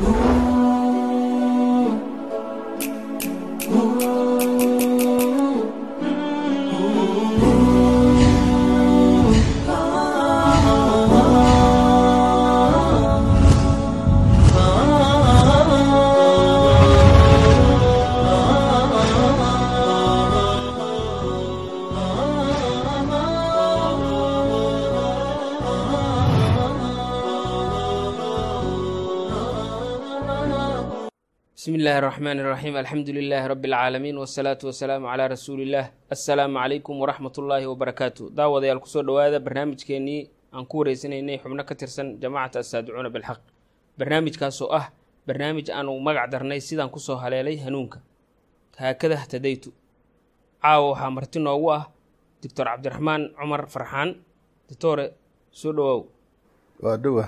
bismi illaahi araxmaan iraxiim alxamdu lilaahi rabbi alcaalamiin wasalaatu wasalaamu calaa rasuuliillaah assalaamu calaykum waraxmat ullaahi wabarakaatu daawadayaal ku soo dhowaada barnaamijkeenii aan ku wareysanaynay xubno ka tirsan jamaacata assaadicuuna bilxaq. Barnaamijkaasoo ah barnaamij aanu magac darnay sidaan ku soo haleelay hanuunka. Haakada htadaytu caawa waxaa marti noogu ah doctor cabdiraxmaan cumar farxaan. Doctore soo dhowaaw waa dhowa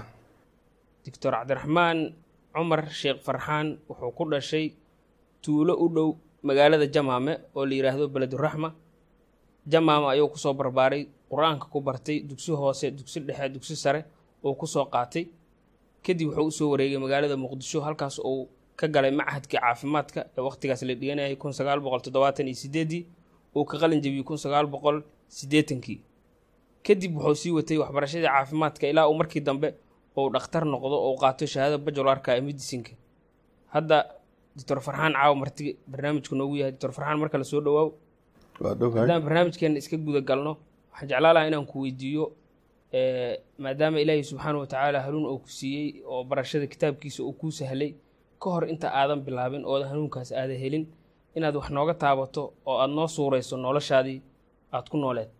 doctor cabdiraxmaan cumar sheekh farxaan wuxuu ku dhashay tuulo u dhow magaalada jamaame oo la yidhaahdo beleduraxma jamaame ayuu ku soo barbaaray qur'aanka ku bartay dugsi hoose dugsi dhexe dugsi sare oo ku soo qaatay. Kadib wuxuu u soo wareegay magaalada muqdisho halkaas uu ka galay machadkii caafimaadka ee waqtigaas la dhiganayay kun sagaal boqol toddobaatan iyo sideedii. Uu ka qalin jebiyey kun sagaal boqol siddeetankii. Kadib wuxuu sii watay waxbarashadii caafimaadka ilaa uu markii dambe ou dhakhtar noqdo oo qaato shahaada bajularka ee medicinka hadda doctor farxaan caawa marti barnaamijku noogu yahay. Doctor farxaan mar kale soo dhowahay haddaan barnaamijkeena iska guda galno waxaan jeclaan lahaa inaan ku weydiiyo maadaama ilaahay subxaana wa tacaala hanuun oo ku siiyey oo barashada kitaabkiisa uu kuu sahlay ka hor inta aadan bilaabin oodan hanuunkaas aada helin inaad wax nooga taabato oo aada noo suurayso noloshaadii aada ku nooleed.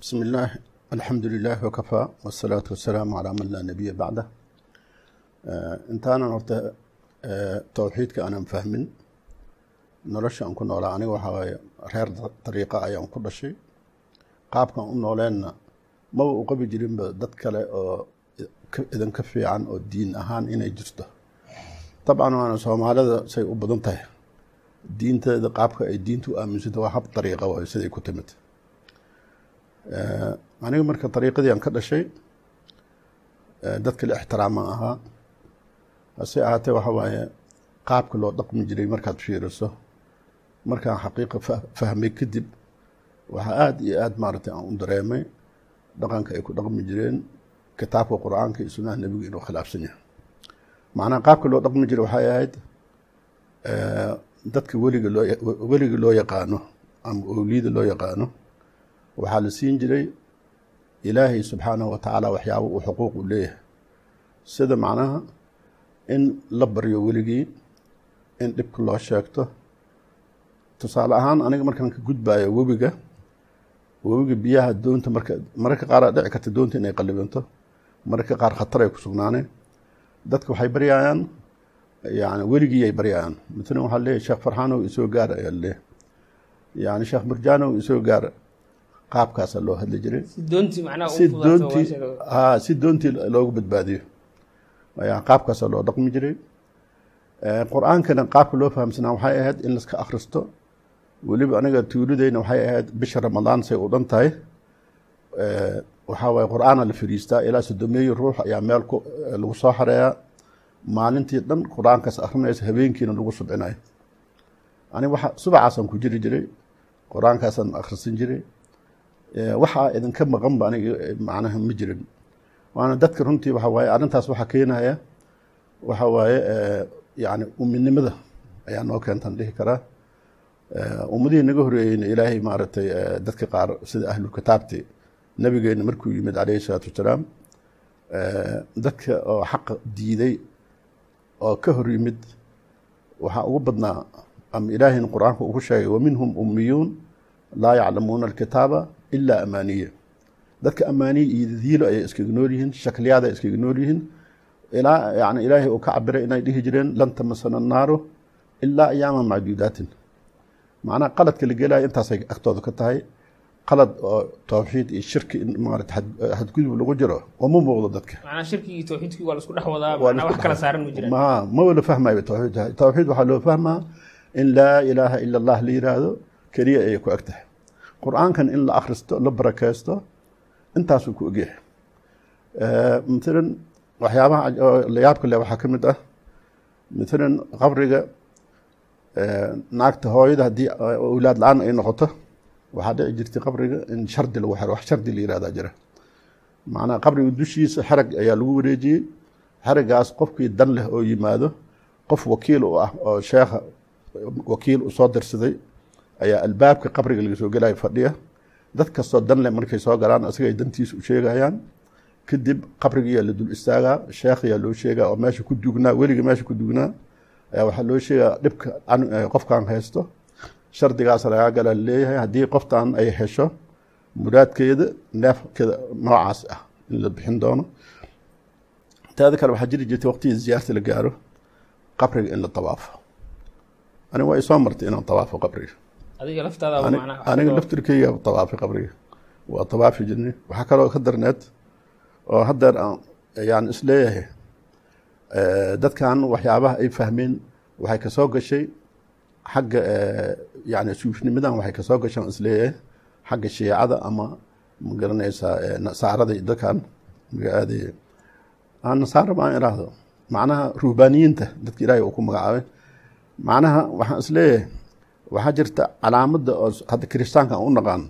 Bismi illaah alxamdu lilaah wakafaa wasalaatu wasalaamu calaa man laa nabiya bacda intaanan horta towxiidka aanan fahmin nolosha aan ku noolaa aniga waxaa waaye reer dariiqa ayaan ku dhashay. Qaabkan u nooleenna maba u qabi jirinba dad kale oo idinka fiican oo diin ahaan inay jirto. Dabcan waana soomaalida say u badan tahay. Diinteeda qaabka ay diinta u aaminsanto waa hab dariiqa waayo siday ku timid. Aniga marka dariiqadii aan ka dhashay dadka la ixtiraaman ahaa hase ahaatee waxa waaye qaabka loo dhaqmi jiray markaad fiiriso markaan xaqiiqa fahmay kadib waxaa aada iyo aada maaragtay aan u dareemay dhaqanka ay ku dhaqmi jireen kitaabka qur'aanka iyo sunnaha nebiga inuu khilaafsan yahay. Macnaha qaabka loo dhaqmi jiray waxay ahayd dadka weliga loo weliga loo yaqaano ama owliyada loo yaqaano waxaa la siin jiray ilaahay subxaanahu wa tacaala waxyaaba uu xuquuq u leeyahay. Sida macnaha in la baryo weligii in dhibka loo sheegto. Tusaale ahaan aniga markaan ka gudbayo webiga webiga biyaha doonta marka mararka qaar aa dhici karta doonta inay qalibanto mararka qaar khatar ay ku sugnaaneen dadka waxay baryayaan yani weligii ay baryayaan. Matalan waxaa leeyahy sheekh farxaanow isoo gaar ayaa leeyahy yani sheekh murjaanow isoo gaar qaabkaasaa loo hadli jiray. Si doontii loogu badbaadiyo ayaa qaabkaasaa loo dhaqmi jiray. Qur'aankana qaabka loo fahamsanaa waxay ahayd in laska akhristo. Weliba aniga tuuladeyna waxay ahayd bisha ramadaan say u dhan tahay. Waxaa waaye qur'aana la fariistaa. Ilaa sodomeeyo ruux ayaa meel lagu soo xareeyaa maalintii dhan qur'aankaas akhrinaysa habeenkiina lagu subcinayo aniga waxa subacaasaan ku jiri jiray. Qur'aankaasaan akhrisan jiray. Waxaa idinka maqanba aniga macnaha ma jirin waana dadka runtii waxa waaye arrintaas waxaa keenaya waxa waaye yani uminimada ayaa noo keentan dhihi karaa ummadihii naga horeeyeyna ilaahay maaragtay dadka qaar sida ahlulkitaabti nabigeena markuu yimid calayhi salaatu wasalaam dadka oo xaqa diiday oo ka hor yimid waxaa ugu badnaa ama ilaahayna qur'aanka ugu sheegay waminhum ummiyuun laa yaclamuuna alkitaaba ilaa amaaniya dadka amaaniya iyo diilo ayay iskaga nool yihiin shakliyaada iskaga nool yihiin. Ilaa yani ilaahay uu ka cabiray inay dhihi jireen lan tamasana annaaru ilaa ayaama macduudaatin. Macnaha qaladka la gelaya intaasay agtooda ka tahay qalad oo towxiid iyo shirki in maarata hadgudub lagu jiro uma muuqdo dadka. Ma wala fahmayo towxiid towxiid waxaa loo fahmaa in laa ilaaha ila allah la yiraahdo keliya ayay ku eg tahay. Qur'aankan in la akhristo la barakeysto intaasuu ku ogyahay matalan waxyaabaha layaabka leh waxaa ka mid ah maalan qabriga naagta hooyada haddii awlaad la'aan ay noqoto waxaa dhici jirtay qabriga in shardi lagu xiro wax shardi la yihahdaa jira. Macnaha qabriga dushiisa xerag ayaa lagu wareejiyey xeragaas qofkii dan leh oo yimaado qof wakiil u ah oo sheekha wakiil u soo dirsaday ayaa albaabka qabriga laga soo gelaya fadhiya dad kastoo dan leh markay soo galaan asagay dantiisa u sheegayaan. Kadib qabrigiyaa la dul istaagaa sheekhayaa loo sheegaa oo meesha ku dugnaa weliga meesha ku dugnaa. Ayaa waxaa loo sheegaa dhibka qofkan haysto. Shardigaas lagaa gala leeyahay haddii qoftan ay hesho muraadkeeda neefkeeda noocaas ah in la bixin doono. Taada kale waxaa jiri jirtay waqtigii ziyaarta la gaaro qabriga in la tawaafo. Aniga waa isoo martay inaan tawaafo qabriga aniga laftirkeyga tawaafay qabriga. Waa tawaafi jirnay waxaa kaloo ka darneed oo haddeer aan yani is leeyahay dadkan waxyaabaha ay fahmeen waxay ka soo gashay xagga yani suufnimadan waxay ka soo gashaan is leeyahay xagga shiicada ama ma garanaysaa nasaarada iyo dadkan magacaadey nasaara baan iraahdo macnaha ruhbaaniyiinta dadka ilaahay uu ku magacaabay. Macnaha waxaan is leeyahay waxaa jirta calaamada oo hadda kiristaanka aan u naqaan.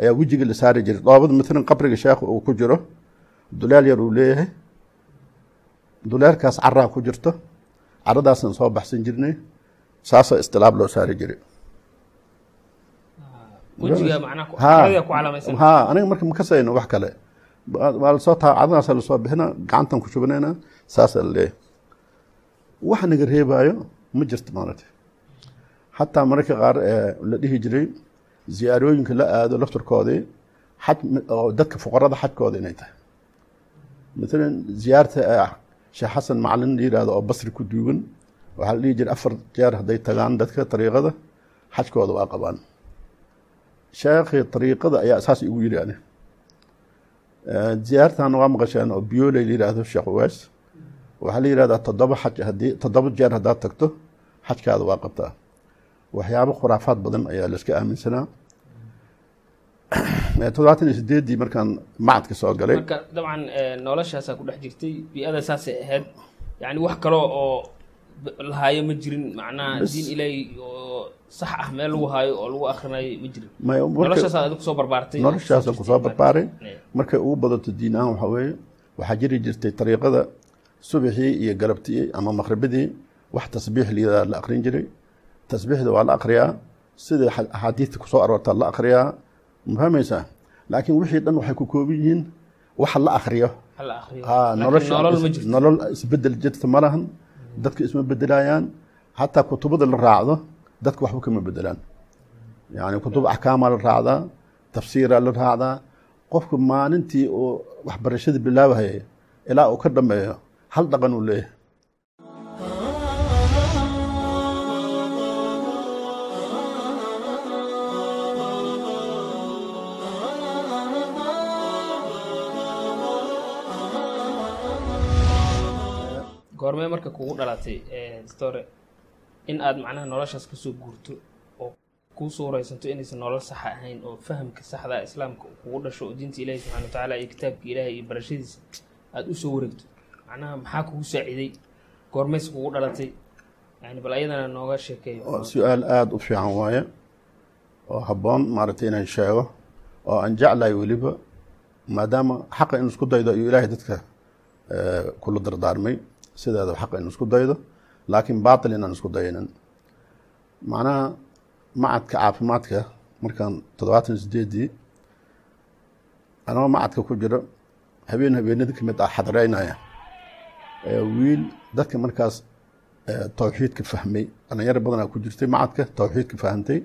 Ayaa wejiga la saari jiray. Dhoobada maalan qabriga sheekha uu ku jiro. Dulaal yar uu leeyahay. Duleelkaas caraa ku jirto. Caradaasaan soo baxsan jirnay. Saasoo istilaab loo saari jiray. Ha aniga marka makasayno wax kale. Waa la soo taa caradaasa la soo bixina gacantan ku shubanayna saasaa la leeyahay wax naga reebaayo ma jirto maarata xataa mararka qaar la dhihi jiray ziyaarooyinka la aado laftarkoodii xaj oo dadka fuqarada xajkooda inay tahay. Maalan ziyaarta sheekh xasan macalin la yihahdo oo basri ku duugan waxaa la dhihi jiray afar jeer hadday tagaan dadka dariiqada xajkooda waa qabaan. Sheekhii dariiqada ayaa saas igu yiri ani ziyaartan waa maqasheen oo biyooley la yihahdo sheekh uwaas waxaa la yihahdaa toddoba xaj haddii toddoba jeer haddaad tagto xajkaada waa qabtaa waxyaabo khuraafaad badan ayaa layska aaminsanaa toddobaatan iyo sideeddii markaan macadka soo galay. Marka dabcan noloshaasaa ku dhex jirtay bi-ada saasay ahayd. Yani wax kaloo oo lahaayo ma jirin macnaha diin ilaahi oo sax ah meel lagu haayo oo lagu akrinayo ma jirin. Noloshaasaa adi ku soo barbaartay. noloshaasaan ku soo barbaaray markay ugu badato diin ahaan waxaa weeye waxaa jiri jirtay dariiqada subaxii iyo galabtii ama maqribadii wax tasbiix liyadaa la akrin jiray tasbiixda waa la akriyaa sidai axaadiista ku soo aroortaa la akriyaa ma fahmaysaa laakiin wixii dhan waxay ku kooban yihiin waxa la akriyo. Nolol isbeddel jirta ma lahan. Dadka isma bedelayaan xataa kutubada la raacdo dadka waxba kama bedelaan yani kutub axkaamaa la raacdaa tafsiiraa la raacdaa qofka maalintii uu waxbarashada bilaabahaya ilaa uu ka dhameeyo hal dhaqan uu leeyahay goormee marka kugu dhalatay dictore in aad macnaha noloshaas ka soo guurto oo kuu suuraysanto inaysan nolol saxa ahayn oo fahamka saxdaa islaamka kugu dhasho oo diinta ilaahi subxana wa tacaala iyo kitaabka ilaahay iyo barashadiisa aada u soo wareegto. Macnaha maxaa kugu saaciiday goormayse kugu dhalatay. Yani bal ayadana nooga sheekeeyo. Su'aal aada u fiican waaye oo habboon maaragtay inaan sheego oo aan jeclahay weliba maadaama xaqa in isku daydo ayuu ilaahay dadka kula dardaarmay sideeda xaqa in isku daydo laakiin baatil inaan isku daynin. Macnaha macadka caafimaadka markaan toddobaatan iyo sideedii anoo macadka ku jiro habeen habeenada ka mid ah xadreynaya wiil dadka markaas towxiidka fahmay. Dhalinyaro badanaa ku jirtay macadka towxiidka fahamtay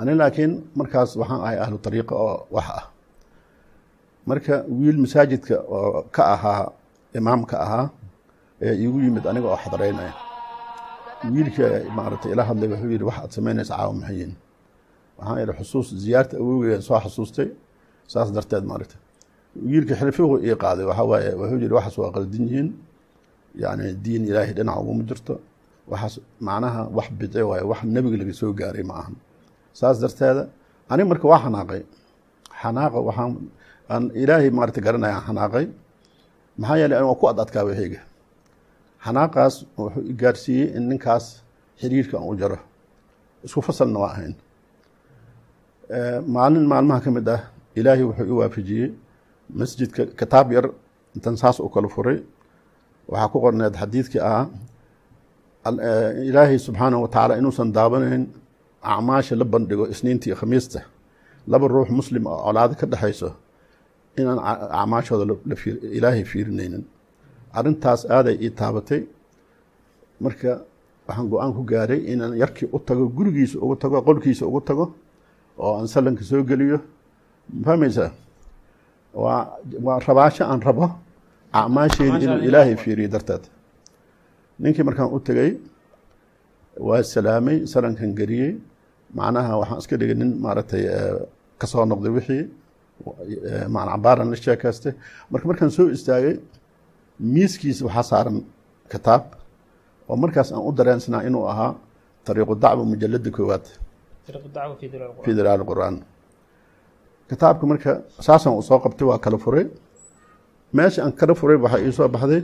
ani laakiin markaas waxaan ahay ahlu tariiqa oo wax ah. Marka wiil masaajidka oo ka ahaa imaamka ahaa ee iigu yimid aniga oo xadreynaya wiilka maaragtay ila hadlay wuxuu yidhi wax aad samaynaysa caawa maxayin waxaan idhi xusuus ziyaarta awowgeeda soo xasuustay saas darteed maaragtay. Wiilka xilfihu ii qaaday waxaa waaye wuxuu yidhi waxaas waa qaldan yihiin yani diin ilaahay dhinac uguma jirto. Waxaas macnaha wax bidci waaye wax nebiga laga soo gaaray ma ahan. Saas darteeda aniga marka waa xanaaqay xanaaqa waxaan aan ilaahay maaragtay garanaya aan xanaaqay. Maxaa yeelay waa ku ad adkaa wixiyga xanaaqaas wuxuu gaarsiiyey in ninkaas xiriirka aan u jaro. Isku fasalna waa ahayn. Maalin maalmaha ka mid ah ilaahay wuxuu i waafajiyey masjidka kitaab yar intan saas u kala furay. Waxaa ku qorneed xadiidkii ah ilaahay subxaanahu wa tacaala inuusan daawanayn acmaasha la bandhigo isniinta iyo khamiista. Laba ruux muslim oo colaado ka dhexayso inaan acmaashooda ilaahay fiirinaynin arrintaas aaday ii taabatay. Marka waxaan go'aan ku gaaray inaan yarkii u tago gurigiisa ugu tago qolkiisa ugu tago oo aan sallanka soo geliyo. Mafahmaysaa waa waa rabaasho aan rabo acmaasheeda inuu ilaahay fiiriyo darteed. Ninkii markaan u tegey waa salaamay salankan geliyey. Macnaha waxaan iska dhigay nin maaragtay ka soo noqday wixii maan cabaaran la sheekaystay marka markaan soo istaagay miiskiisa waxaa saaran kitaab. Oo markaas aan u dareensanaa inuu ahaa tariiqu dacwa mujalada koowaad. Fi dalaal qur'aan. Kitaabka marka saasaan u soo qabtay waa kala furay. Meesha aan kala furay waxaa iisoo baxday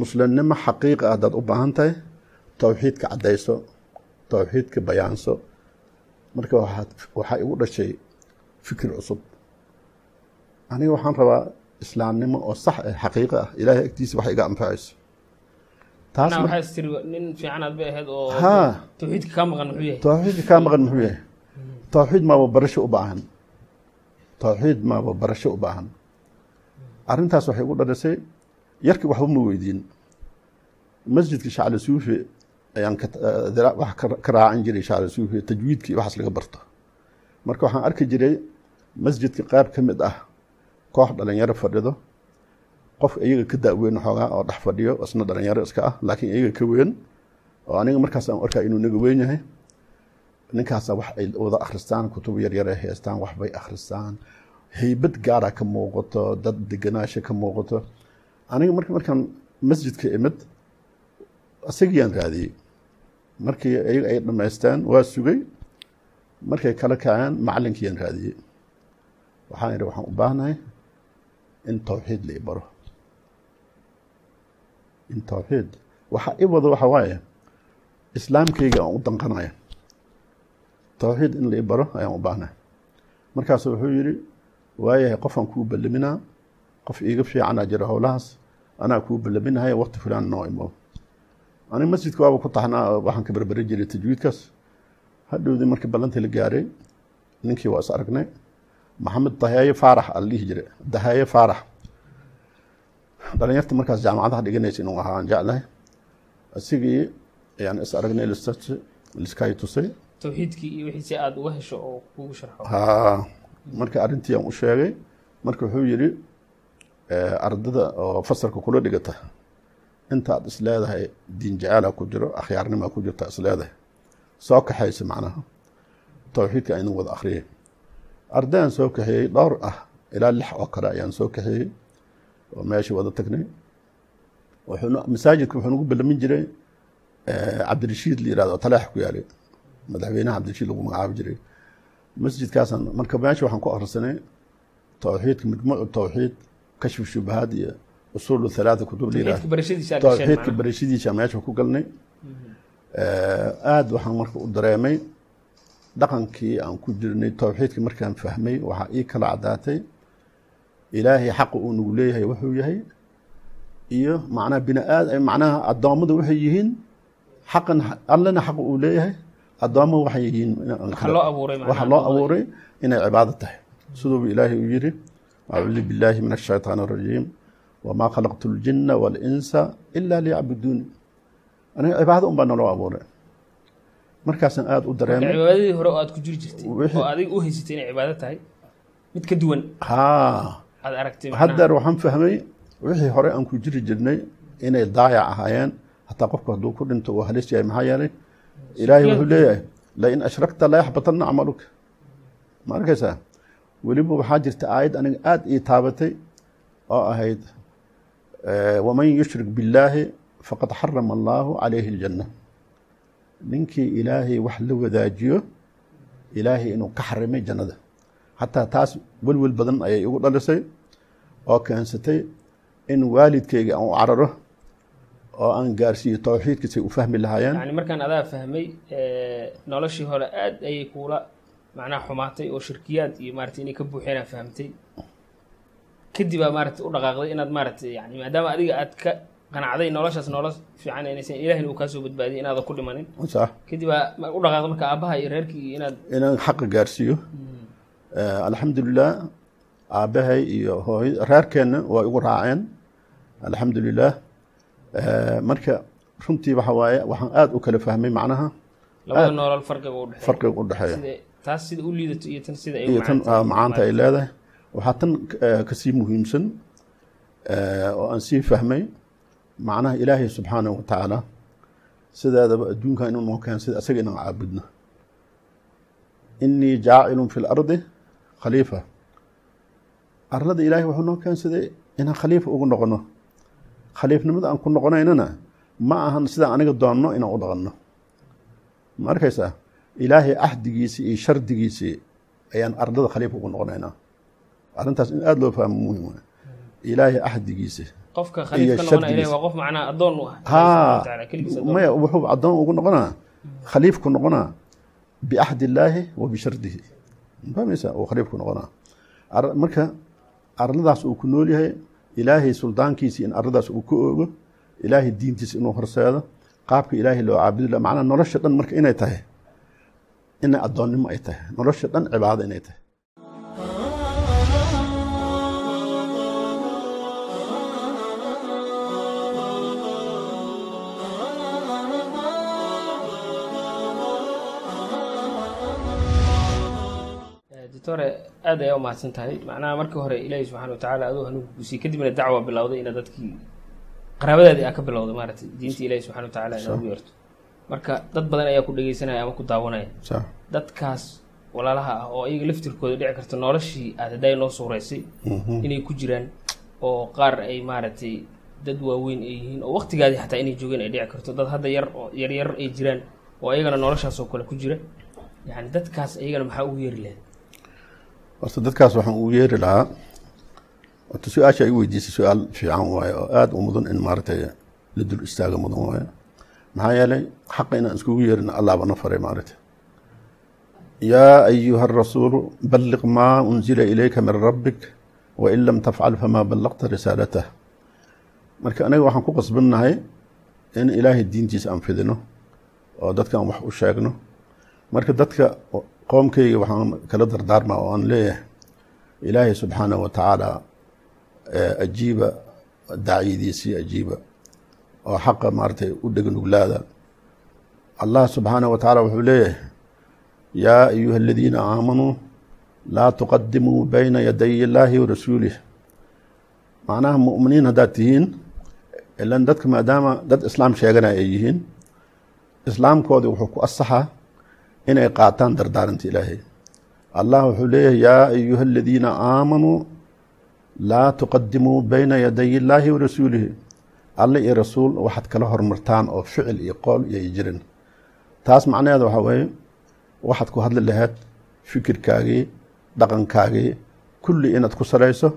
muslimnimo xaqiiqa ah haddaad u baahan tahay towxiidka caddayso towxiidka bayaanso. Marka waxaa igu dhashay fikir cusub. Aniga waxaan rabaa islaamnimo oo sax ah xaqiiqa ah. Ilaahay agtiisa wax iga anfacayso tawxiidka kaa maqan muxuu yahay. Towxiid maaba barasho u baahan towxiid maaba barasho u baahan arrintaas waxay igu dhalisay yarkii waxba ma weydiin. Masjidka shacli suufi ayaan wax ka raacan jiray shacli suufi tajwiidkii waxaas laga barto. Marka waxaan arki jiray masjidka qayb ka mid ah koox dhalinyaro fadhido qof iyaga ka da-weyn xoogaa oo dhex fadhiyo isna dhalinyaro iska ah laakiin iyaga ka weyn oo aniga markaas aan arkaa inuu naga weyn yahay ninkaasa wax ay wada akhristaan kutub yaryar ay haystaan waxbay akhristaan. Heybad gaara ka muuqato dad deganaasha ka muuqato. Aniga mark markaan masjidka imid isagiyaan raadiyey. Markii iyaga ay dhammaystaan waa sugay. Markay kala kaceen macalinkiyaan raadiyey. Waxaan idhi waxaan u baahnahay in towxiid la i baro. In towxiid waxa i wado waxa waaye islaamkayga aan u danqanaya towxiid in la i baro ayaan u baahnahay. Markaasu wuxuu yidhi waayahay qofaan kuu ballaminaa qof iiga fiicanaa jira howlahaas anaa kuu ballaminahaya waqti fulaan noo imo. Aniga masjidka waaba ku taxnaa waxaan ka berberi jiray tajwiidkaas. Hadhowdii markii ballantii la gaaray ninkii waa is aragnay maxamed dahaaye faarax ala dhihi jira dahaaye faarax dhalinyarta markaas jaamacadaha dhiganaysa inuu ahaa aan jeclahay. Isigii ayaan is aragnay liskay tusay. Tawxiidkii iyo wixii si aada uga hesho oo kugu sharxo. Ha marka arrintii aan u sheegay marka wuxuu yidhi ardada oo fasalka kula dhigata intaad is leedahay diin jacaala ku jiro akhyaarnimaa ku jirta is leedahay. Soo kaxaysa macnaha. Towxiidka aynan wada akhriyay ardayaan soo kaxeeyey dhowr ah ilaa lix oo kale ayaan soo kaxeeyey oo meeshii wada tagnay. Masaajidka wuxuu nagu ballamin jiray cabdirashiid la yihahdo talaax ku yaalay. Madaxweynaha cabdirashiid lagu magacaabi jiray. Masjidkaasaan marka meesha waxaan ku akhrisanay towxiidka majmuucu towxiid kashfu shubahaad iyo usuul halaata kutub towxiidka barashadiisa meesha ku galnay. Aada waxaan marka u dareemay dhaqankii aan ku jirnay towxiidka markaan fahmay waxaa ii kala caddaatay ilaahay xaqa uu nagu leeyahay wuxuu yahay iyo macnaha bini aad macnaha addoommada waxay yihiin xaqan allena xaqa uu leeyahay addoomma waxay yihiin waxa loo abuuray inay cibaado tahay. Siduubu ilaahay uu yidhi acuudu billaahi min ashaytaan arajiim wamaa khalaqtu ljinna waalinsa ila liyacbuduuni aniga cibaado un baa naloo abuuray markaasaan aada u dareemay. Cibaadadii hore oo aad ku jiri jirtay oo adiga u haysatay inay cibaado tahay mid ka duwan haa. aad aragtay. Haddeer waxaan fahmay wixii hore aan ku jiri jirnay inay daayac ahaayeen hataa qofku hadduu ku dhinto uu halis yahay maxaa yeelay? Ilaahay wuxuu leeyahay lain ashrakta la yaxbatanna camaluka ma arkaysaa? Weliba waxaa jirta aayad aniga aada ii taabatay oo ahayd waman yushrik billaahi faqad xarama allaahu calayhi aljanna ninkii ilaahay wax la wadaajiyo ilaahay inuu ka xarimay jannada. Xataa taas welwel badan ayay igu dhalisay oo keensatay in waalidkayga aan u cararo oo aan gaarsiiyo towxiidkiisay u fahmi lahaayeen. Yani markaan adaa fahmay noloshii hore aad ayay kuula macnaha xumaatay oo shirkiyaad iyo maarata inay ka buuxeenaa fahamtay kadibaa maarata u dhaqaaqday inaad maarata yani maadaama adiga aad ka qanacday noloshaas nolol fiican inaysan ilahina uu kaasoo badbaadiyay inaadan ku dhimanin. Sax kadibaa u dhaqaaqday marka aabaha iyo reerkii iyo inaad inaan xaqa gaarsiiyo. Alxamdulilah aabbahay iyo hooy reerkeenna waa igu raaceen. Alxamdulilah marka runtii waxa waaye waxaan aada u kala fahmay macnaha. Labada noolol farqiga u dhexeeya. farqiga u dhexeeya. Sida taas sida u liidato iyo tan sida iyo tan macaantahay. macaanta ay leedahay. Waxaa tan ka sii muhiimsan oo aan sii fahmay macnaha ilaahay subxaanahu wa tacaala sideedaba adduunka inuu noo keensada asaga inaan caabudno inii jaacilun fi lardi khaliifa. Arlada ilaahay wuxuu noo keensaday inaan khaliifa ugu noqono khaliifnimada aan ku noqonaynana ma ahan sidaan aniga doonno inaan u dhaqanno ma arkaysaa? Ilaahay axdigiisii iyo shardigiisii ayaan ardada khaliifa ugu noqonaynaa arrintaas in aada loo fahmo waay ilaahay u ah. Wuxuu addoon ugu noqonaa khaliifku noqonaa biaxdi illaahi wa bishardihi. Fahmaysa uu khaliifku noqonaa Ar- marka arladaas uu ku nool yahay ilaahay suldaankiisi in arladaas uu ka oogo ilaahay diintiisa inuu horseedo qaabka ilaahay loo caabudi laha macnaha nolosha dhan marka inay tahay inay addoonnimo ay tahay. Nolosha dhan cibaado inay tahay doctore aad ayaa umahadsan tahay. Macnaha markii hore ilaahi subxaana wa tacaala aduu hanuunka kusiiyey kadibna dacwa bilowday inaad dadkii qaraabadaadii aa ka bilowday. Maaragtay diinta ilaahi subxana wa tacaala inaad ugu yeerto. Marka dad badan ayaa ku dhegeysanaya ama ku daawanaya. Dadkaas walaalaha ah oo iyaga laftirkooda dhici karta noloshii aad hadday noo suuraysay inay ku jiraan oo qaar ay maaragtay dad waaweyn ay yihiin oo waqtigaadii xataa inay joogeen ay dhici karto. Dad hadda yar oo yaryar ay jiraan oo ayagana noloshaas oo kale ku jira. Yani dadkaas ayagana maxaa ugu yeeri lahayd horta dadkaas waxaan ugu yeeri lahaa horta su'aasha ay weydiisay su'aal fiican waaye oo aada u mudan in maaragtay la dul istaaga mudan waaye. Maxaa yeelay xaqa inaan iskugu yeerin allah bana faray maaragtay. Yaa ayuha arasuulu balliq maa unzila ilayka min rabbik wain lam tafcal famaa ballaqta risaalatah. Marka anaga waxaan ku qasbannahay in ilaahay diintiisa aan fidino oo dadkan wax u sheegno. Marka dadka qoomkayga waxaan kala dardaarmaa oo aan leeyahay ilaahay subxaanahu wa tacaala ajiiba dacyadiisii ajiiba oo xaqa maaratay u dheganuglaada allah subxaanahu wa tacaala wuxuu leeyahay yaa ayuha aladiina aamanuu laa tuqadimuu bayna yaday illaahi wa rasuulih macnaha mu'miniin haddaad tihiin ilan dadka maadaama dad islaam sheeganaya ay yihiin islaamkoodii wuxuu ku asaxaa inay qaataan dardaaranta ilaahay. Allah wuxuu leeyahay yaa ayuha aladiina aamanuu laa tuqadimuu bayna yaday illaahi wa rasuulihi. Alle iyo rasuul waxaad kala hormartaan oo ficil iyo qool iyo jirin taas macnaheeda waxaa weeye waxaad ku hadli lahayd fikirkaagii dhaqankaagii kulli inaad ku salayso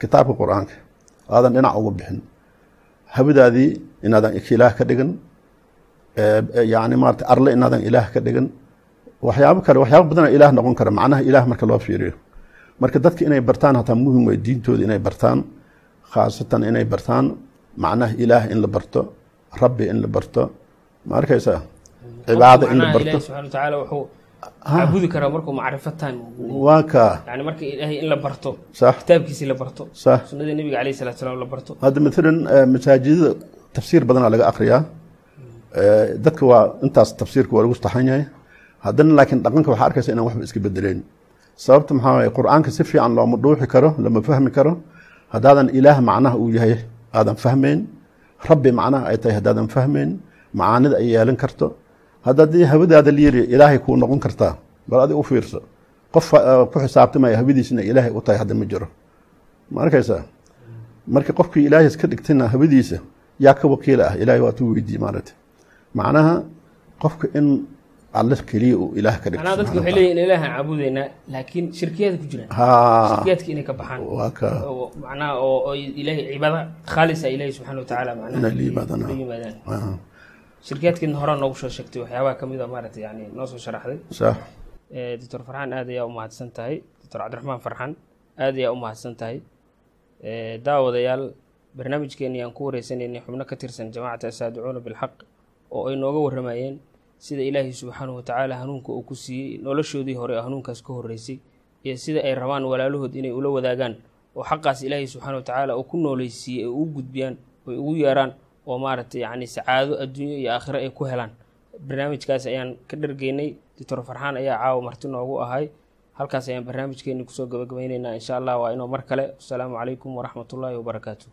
kitaabka qur'aanka. Aadan dhinac uga bixin. Hawadaadii inaadan ilaah ka dhigan yani maarata arle inaadan ilaah ka dhigan waxyaabo kale waxyaabo badana ilaah noqon kara. Macnaha ilaah marka loo fiiriyo. Marka dadka inay bartaan hataa muhiim wey diintooda inay bartaan khaasatan inay bartaan macnaha ilaah in la barto rabbi in la barto. Ma arkaysaa? Cibaado in la barto. wuxuu caabudi karaa markuu macrifataan waa kaa yani marka ilaahay in la barto sax. kitaabkiisii la barto sax. sunnada nebiga calayhi salatu salaam la barto. Hadda maalan eh, masaajidada tafsiir badanaa laga akriyaa Eh, dadka waa intaas tafsiirka waa lagu taxan yahay haddana laakiin dhaqanka waxaa arkaysa inaan waxba iska bedeleen sababta maxaa waye qur'aanka si fiican looma dhuuxi karo lama fahmi karo haddaadan ilaah macnaha uu yahay aadan fahmayn rabbi macnaha ay tahay haddaadan fahmayn macaanida ay yeelan karto. Haddadii hawadaada liyiri ilaahay kuu noqon kartaa. Bal adig u fiirso. Qof eh, ku xisaabtamaya hawadiisina ilaahay u tahay hadda ma jiro. Ma arkaysaa? Marka qofkii ilaahay iska dhigtayna hawadiisa yaa ka wakiil ah. Ilaahay waa tuu weydiiye maaragta macnaha qofka in alle keliya uu ilaah ka dhigto. Dadka waxay leeyihiin ilaahan caabudeynaa laakiin shirkiyaad ku jiraan. Ha shirkiyaadka inay ka baxaan. Macnaha oo oo ilaahay cibaada khaalisa ilaahay subxaana watacaala macnaha inay la yimaadaan la yimaadaan. Ah, shirkiyaadkiina hore noogu soo sheegtay waxyaabaha ka mid a maaragtay yani noo soo sharaxday. Sax. Eh, doctor farxaan aad ayaa u mahadsan tahay. Doctor cabdiraxmaan farxaan aad ayaa u mahadsan tahay. Eh, daawadayaal barnaamijkeeni aan ku wareysanaynay xubno ka tirsan jamaacata asaadicuuna bilxaq oo ay nooga warramayeen sida ilaahay subxaanahu watacaala hanuunka uu ku siiyey noloshoodii hore oo hanuunkaas ka horreysay iyo sida ay rabaan walaalahood inay ula wadaagaan oo xaqaas ilaahay subxaana watacaala uu ku nooleysiiyey ay ugu gudbiyaan oy ugu yeeraan oo maaragtay yacni sacaado adduunye iyo aakhiro ay ku helaan. Barnaamijkaas ayaan ka dhargeynay doctor farxaan ayaa caawa marti noogu ahay. Halkaas ayaan barnaamijkeeni ku soo gabagabayneynaa insha allah waa inuu mar kale. Asalaamu calaykum waraxmatullaahi wabarakaatu